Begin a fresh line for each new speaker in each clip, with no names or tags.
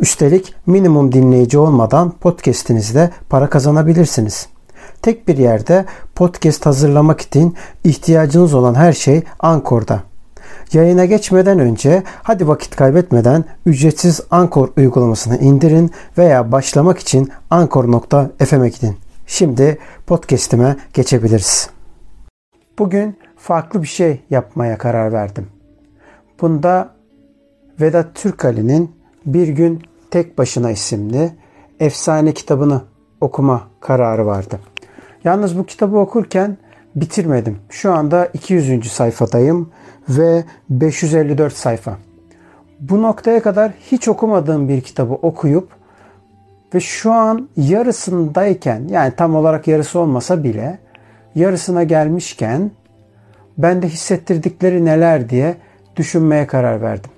Üstelik minimum dinleyici olmadan podcast'inizde para kazanabilirsiniz. Tek bir yerde podcast hazırlamak için ihtiyacınız olan her şey Ankor'da. Yayına geçmeden önce hadi vakit kaybetmeden ücretsiz Ankor uygulamasını indirin veya başlamak için ankor.fm'e gidin. Şimdi podcast'ime geçebiliriz. Bugün farklı bir şey yapmaya karar verdim. Bunda Vedat Türkali'nin Bir Gün Tek Başına isimli efsane kitabını okuma kararı vardı. Yalnız bu kitabı okurken bitirmedim. Şu anda 200. sayfadayım ve 554 sayfa. Bu noktaya kadar hiç okumadığım bir kitabı okuyup ve şu an yarısındayken yani tam olarak yarısı olmasa bile yarısına gelmişken bende hissettirdikleri neler diye düşünmeye karar verdim.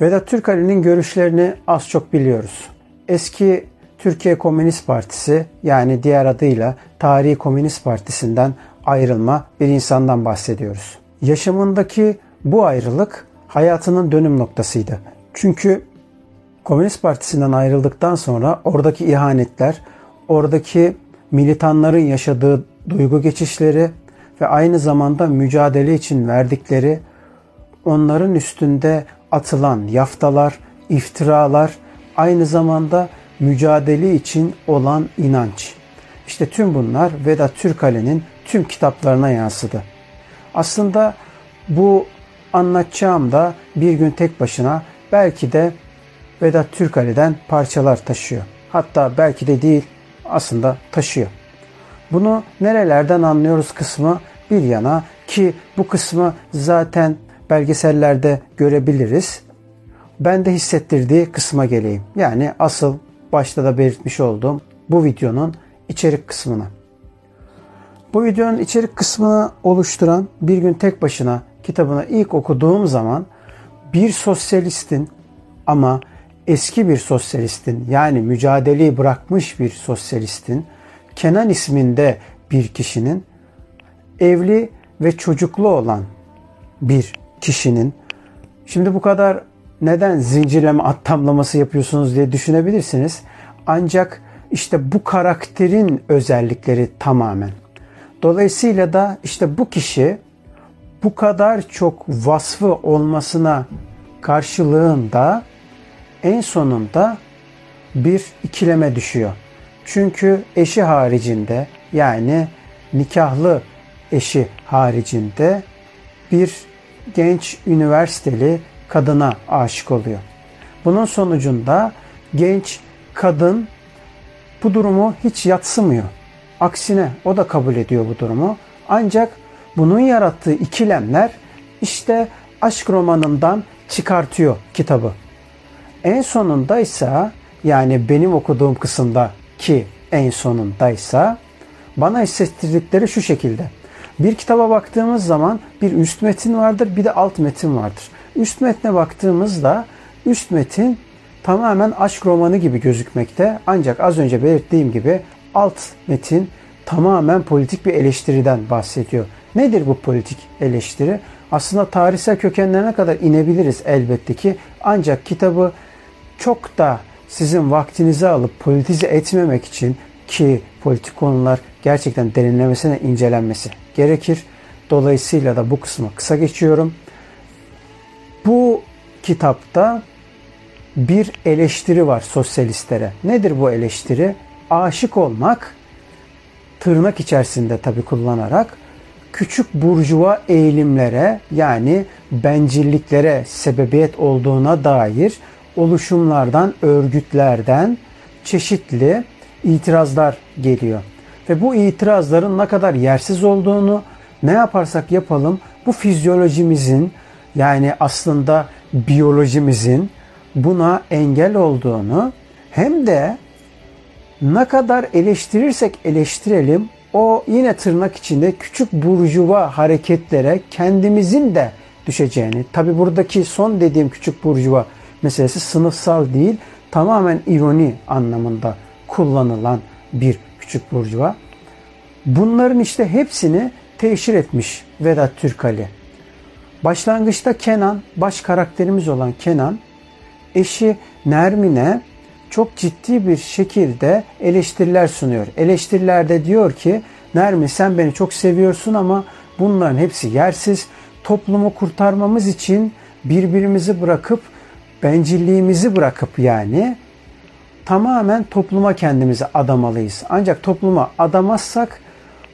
Vedat Türkali'nin görüşlerini az çok biliyoruz. Eski Türkiye Komünist Partisi yani diğer adıyla Tarihi Komünist Partisi'nden ayrılma bir insandan bahsediyoruz. Yaşamındaki bu ayrılık hayatının dönüm noktasıydı. Çünkü Komünist Partisi'nden ayrıldıktan sonra oradaki ihanetler, oradaki militanların yaşadığı duygu geçişleri ve aynı zamanda mücadele için verdikleri onların üstünde atılan yaftalar, iftiralar, aynı zamanda mücadele için olan inanç. İşte tüm bunlar Vedat Türkali'nin tüm kitaplarına yansıdı. Aslında bu anlatacağım da bir gün tek başına belki de Vedat Türkali'den parçalar taşıyor. Hatta belki de değil aslında taşıyor. Bunu nerelerden anlıyoruz kısmı bir yana ki bu kısmı zaten belgesellerde görebiliriz. Ben de hissettirdiği kısma geleyim. Yani asıl başta da belirtmiş olduğum bu videonun içerik kısmına. Bu videonun içerik kısmını oluşturan Bir Gün Tek Başına kitabını ilk okuduğum zaman bir sosyalistin ama eski bir sosyalistin yani mücadeleyi bırakmış bir sosyalistin Kenan isminde bir kişinin evli ve çocuklu olan bir kişinin şimdi bu kadar neden zincirleme at tamlaması yapıyorsunuz diye düşünebilirsiniz. Ancak işte bu karakterin özellikleri tamamen. Dolayısıyla da işte bu kişi bu kadar çok vasfı olmasına karşılığında en sonunda bir ikileme düşüyor. Çünkü eşi haricinde yani nikahlı eşi haricinde bir genç üniversiteli kadına aşık oluyor. Bunun sonucunda genç kadın bu durumu hiç yatsımıyor. Aksine o da kabul ediyor bu durumu. Ancak bunun yarattığı ikilemler işte aşk romanından çıkartıyor kitabı. En sonundaysa yani benim okuduğum kısımda ki en sonundaysa bana hissettirdikleri şu şekilde. Bir kitaba baktığımız zaman bir üst metin vardır, bir de alt metin vardır. Üst metne baktığımızda üst metin tamamen aşk romanı gibi gözükmekte. Ancak az önce belirttiğim gibi alt metin tamamen politik bir eleştiriden bahsediyor. Nedir bu politik eleştiri? Aslında tarihsel kökenlerine kadar inebiliriz elbette ki. Ancak kitabı çok da sizin vaktinizi alıp politize etmemek için ki politik konular gerçekten derinlemesine incelenmesi gerekir. Dolayısıyla da bu kısmı kısa geçiyorum. Bu kitapta bir eleştiri var sosyalistlere. Nedir bu eleştiri? aşık olmak tırnak içerisinde tabi kullanarak küçük burjuva eğilimlere yani bencilliklere sebebiyet olduğuna dair oluşumlardan, örgütlerden çeşitli itirazlar geliyor. Ve bu itirazların ne kadar yersiz olduğunu ne yaparsak yapalım bu fizyolojimizin yani aslında biyolojimizin buna engel olduğunu hem de ne kadar eleştirirsek eleştirelim o yine tırnak içinde küçük burjuva hareketlere kendimizin de düşeceğini. Tabi buradaki son dediğim küçük burjuva meselesi sınıfsal değil tamamen ironi anlamında kullanılan bir küçük burjuva. Bunların işte hepsini teşhir etmiş Vedat Türkali. Başlangıçta Kenan, baş karakterimiz olan Kenan, eşi Nermin'e çok ciddi bir şekilde eleştiriler sunuyor. Eleştirilerde diyor ki Nermin sen beni çok seviyorsun ama bunların hepsi yersiz. Toplumu kurtarmamız için birbirimizi bırakıp bencilliğimizi bırakıp yani tamamen topluma kendimizi adamalıyız. Ancak topluma adamazsak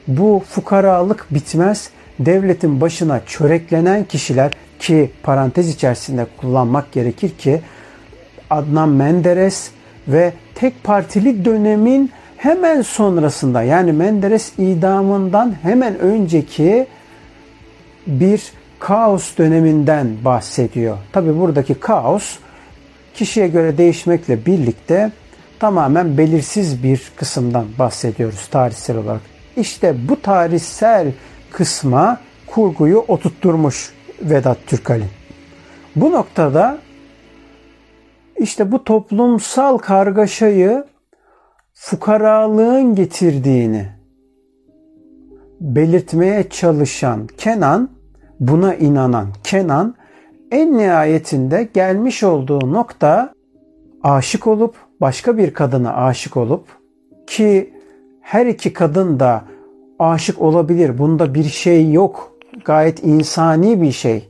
bu fukaralık bitmez. Devletin başına çöreklenen kişiler ki parantez içerisinde kullanmak gerekir ki Adnan Menderes ve tek partili dönemin hemen sonrasında yani Menderes idamından hemen önceki bir kaos döneminden bahsediyor. Tabi buradaki kaos kişiye göre değişmekle birlikte tamamen belirsiz bir kısımdan bahsediyoruz tarihsel olarak. İşte bu tarihsel kısma kurguyu oturtturmuş Vedat Türkali. Bu noktada işte bu toplumsal kargaşayı fukaralığın getirdiğini belirtmeye çalışan Kenan, buna inanan Kenan en nihayetinde gelmiş olduğu nokta aşık olup başka bir kadına aşık olup ki her iki kadın da aşık olabilir. Bunda bir şey yok. Gayet insani bir şey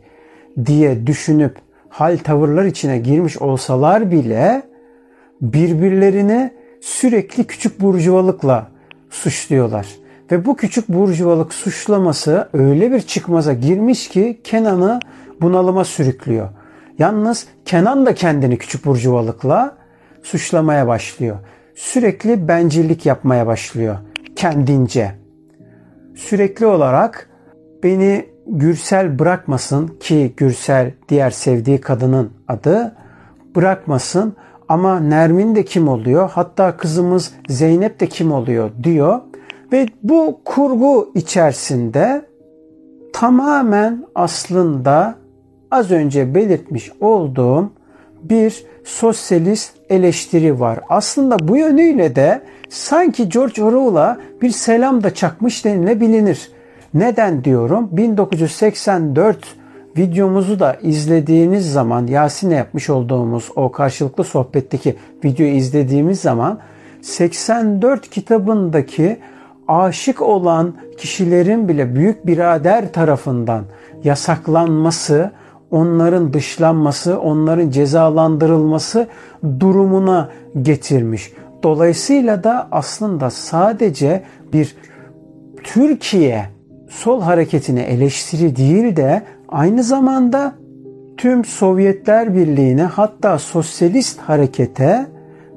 diye düşünüp hal tavırlar içine girmiş olsalar bile birbirlerini sürekli küçük burjuvalıkla suçluyorlar. Ve bu küçük burjuvalık suçlaması öyle bir çıkmaza girmiş ki Kenan'ı bunalıma sürüklüyor. Yalnız Kenan da kendini küçük burjuvalıkla suçlamaya başlıyor. Sürekli bencillik yapmaya başlıyor kendince. Sürekli olarak beni Gürsel bırakmasın ki Gürsel diğer sevdiği kadının adı bırakmasın ama Nermin de kim oluyor? Hatta kızımız Zeynep de kim oluyor diyor. Ve bu kurgu içerisinde tamamen aslında az önce belirtmiş olduğum bir sosyalist eleştiri var. Aslında bu yönüyle de sanki George Orwell'a bir selam da çakmış denilebilir. Neden diyorum? 1984 videomuzu da izlediğiniz zaman Yasin'le yapmış olduğumuz o karşılıklı sohbetteki videoyu izlediğimiz zaman 84 kitabındaki aşık olan kişilerin bile büyük birader tarafından yasaklanması, onların dışlanması, onların cezalandırılması durumuna getirmiş. Dolayısıyla da aslında sadece bir Türkiye sol hareketine eleştiri değil de aynı zamanda tüm Sovyetler Birliği'ne hatta sosyalist harekete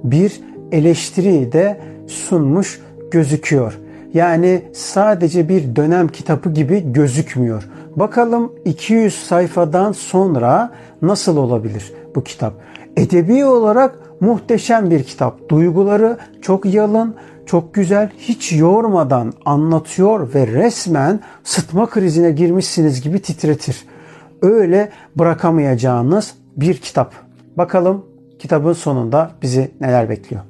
bir eleştiri de sunmuş gözüküyor. Yani sadece bir dönem kitabı gibi gözükmüyor. Bakalım 200 sayfadan sonra nasıl olabilir bu kitap? Edebi olarak muhteşem bir kitap. Duyguları çok yalın, çok güzel, hiç yormadan anlatıyor ve resmen sıtma krizine girmişsiniz gibi titretir. Öyle bırakamayacağınız bir kitap. Bakalım kitabın sonunda bizi neler bekliyor.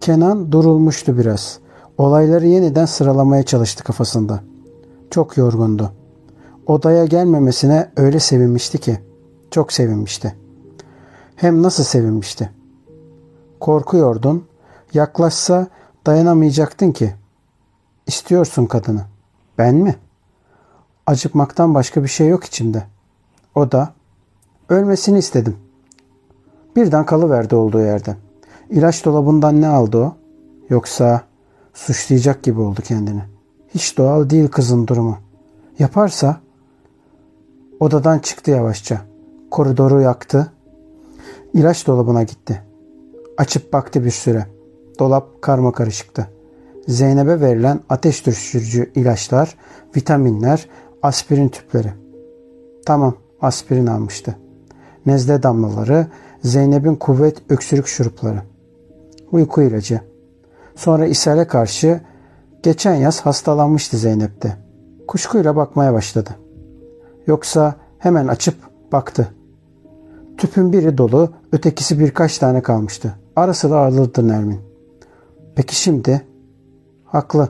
Kenan durulmuştu biraz. Olayları yeniden sıralamaya çalıştı kafasında. Çok yorgundu. Odaya gelmemesine öyle sevinmişti ki. Çok sevinmişti. Hem nasıl sevinmişti. Korkuyordun. Yaklaşsa dayanamayacaktın ki. İstiyorsun kadını. Ben mi? Acıkmaktan başka bir şey yok içimde. O da ölmesini istedim. Birden kalıverdi olduğu yerde. İlaç dolabından ne aldı o? Yoksa suçlayacak gibi oldu kendini. Hiç doğal değil kızın durumu. Yaparsa odadan çıktı yavaşça. Koridoru yaktı. İlaç dolabına gitti. Açıp baktı bir süre. Dolap karma karışıktı. Zeynep'e verilen ateş düşürücü ilaçlar, vitaminler, aspirin tüpleri. Tamam, aspirin almıştı. Nezle damlaları, Zeynep'in kuvvet öksürük şurupları. Uyku ilacı. Sonra ishale karşı geçen yaz hastalanmıştı Zeynep'te. Kuşkuyla bakmaya başladı. Yoksa hemen açıp baktı. Tüpün biri dolu, ötekisi birkaç tane kalmıştı. Arası da ağırlıdır Nermin. Peki şimdi? Haklı.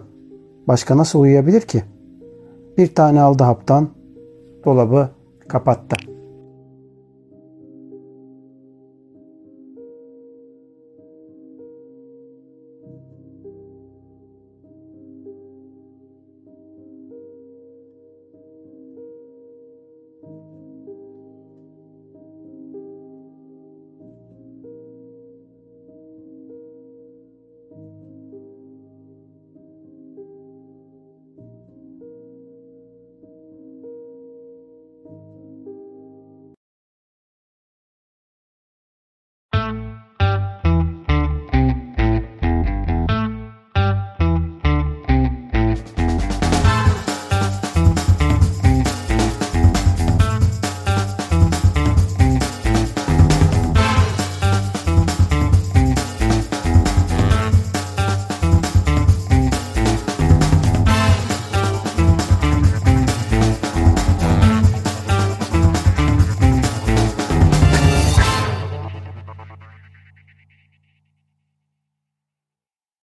Başka nasıl uyuyabilir ki? Bir tane aldı haptan, dolabı kapattı.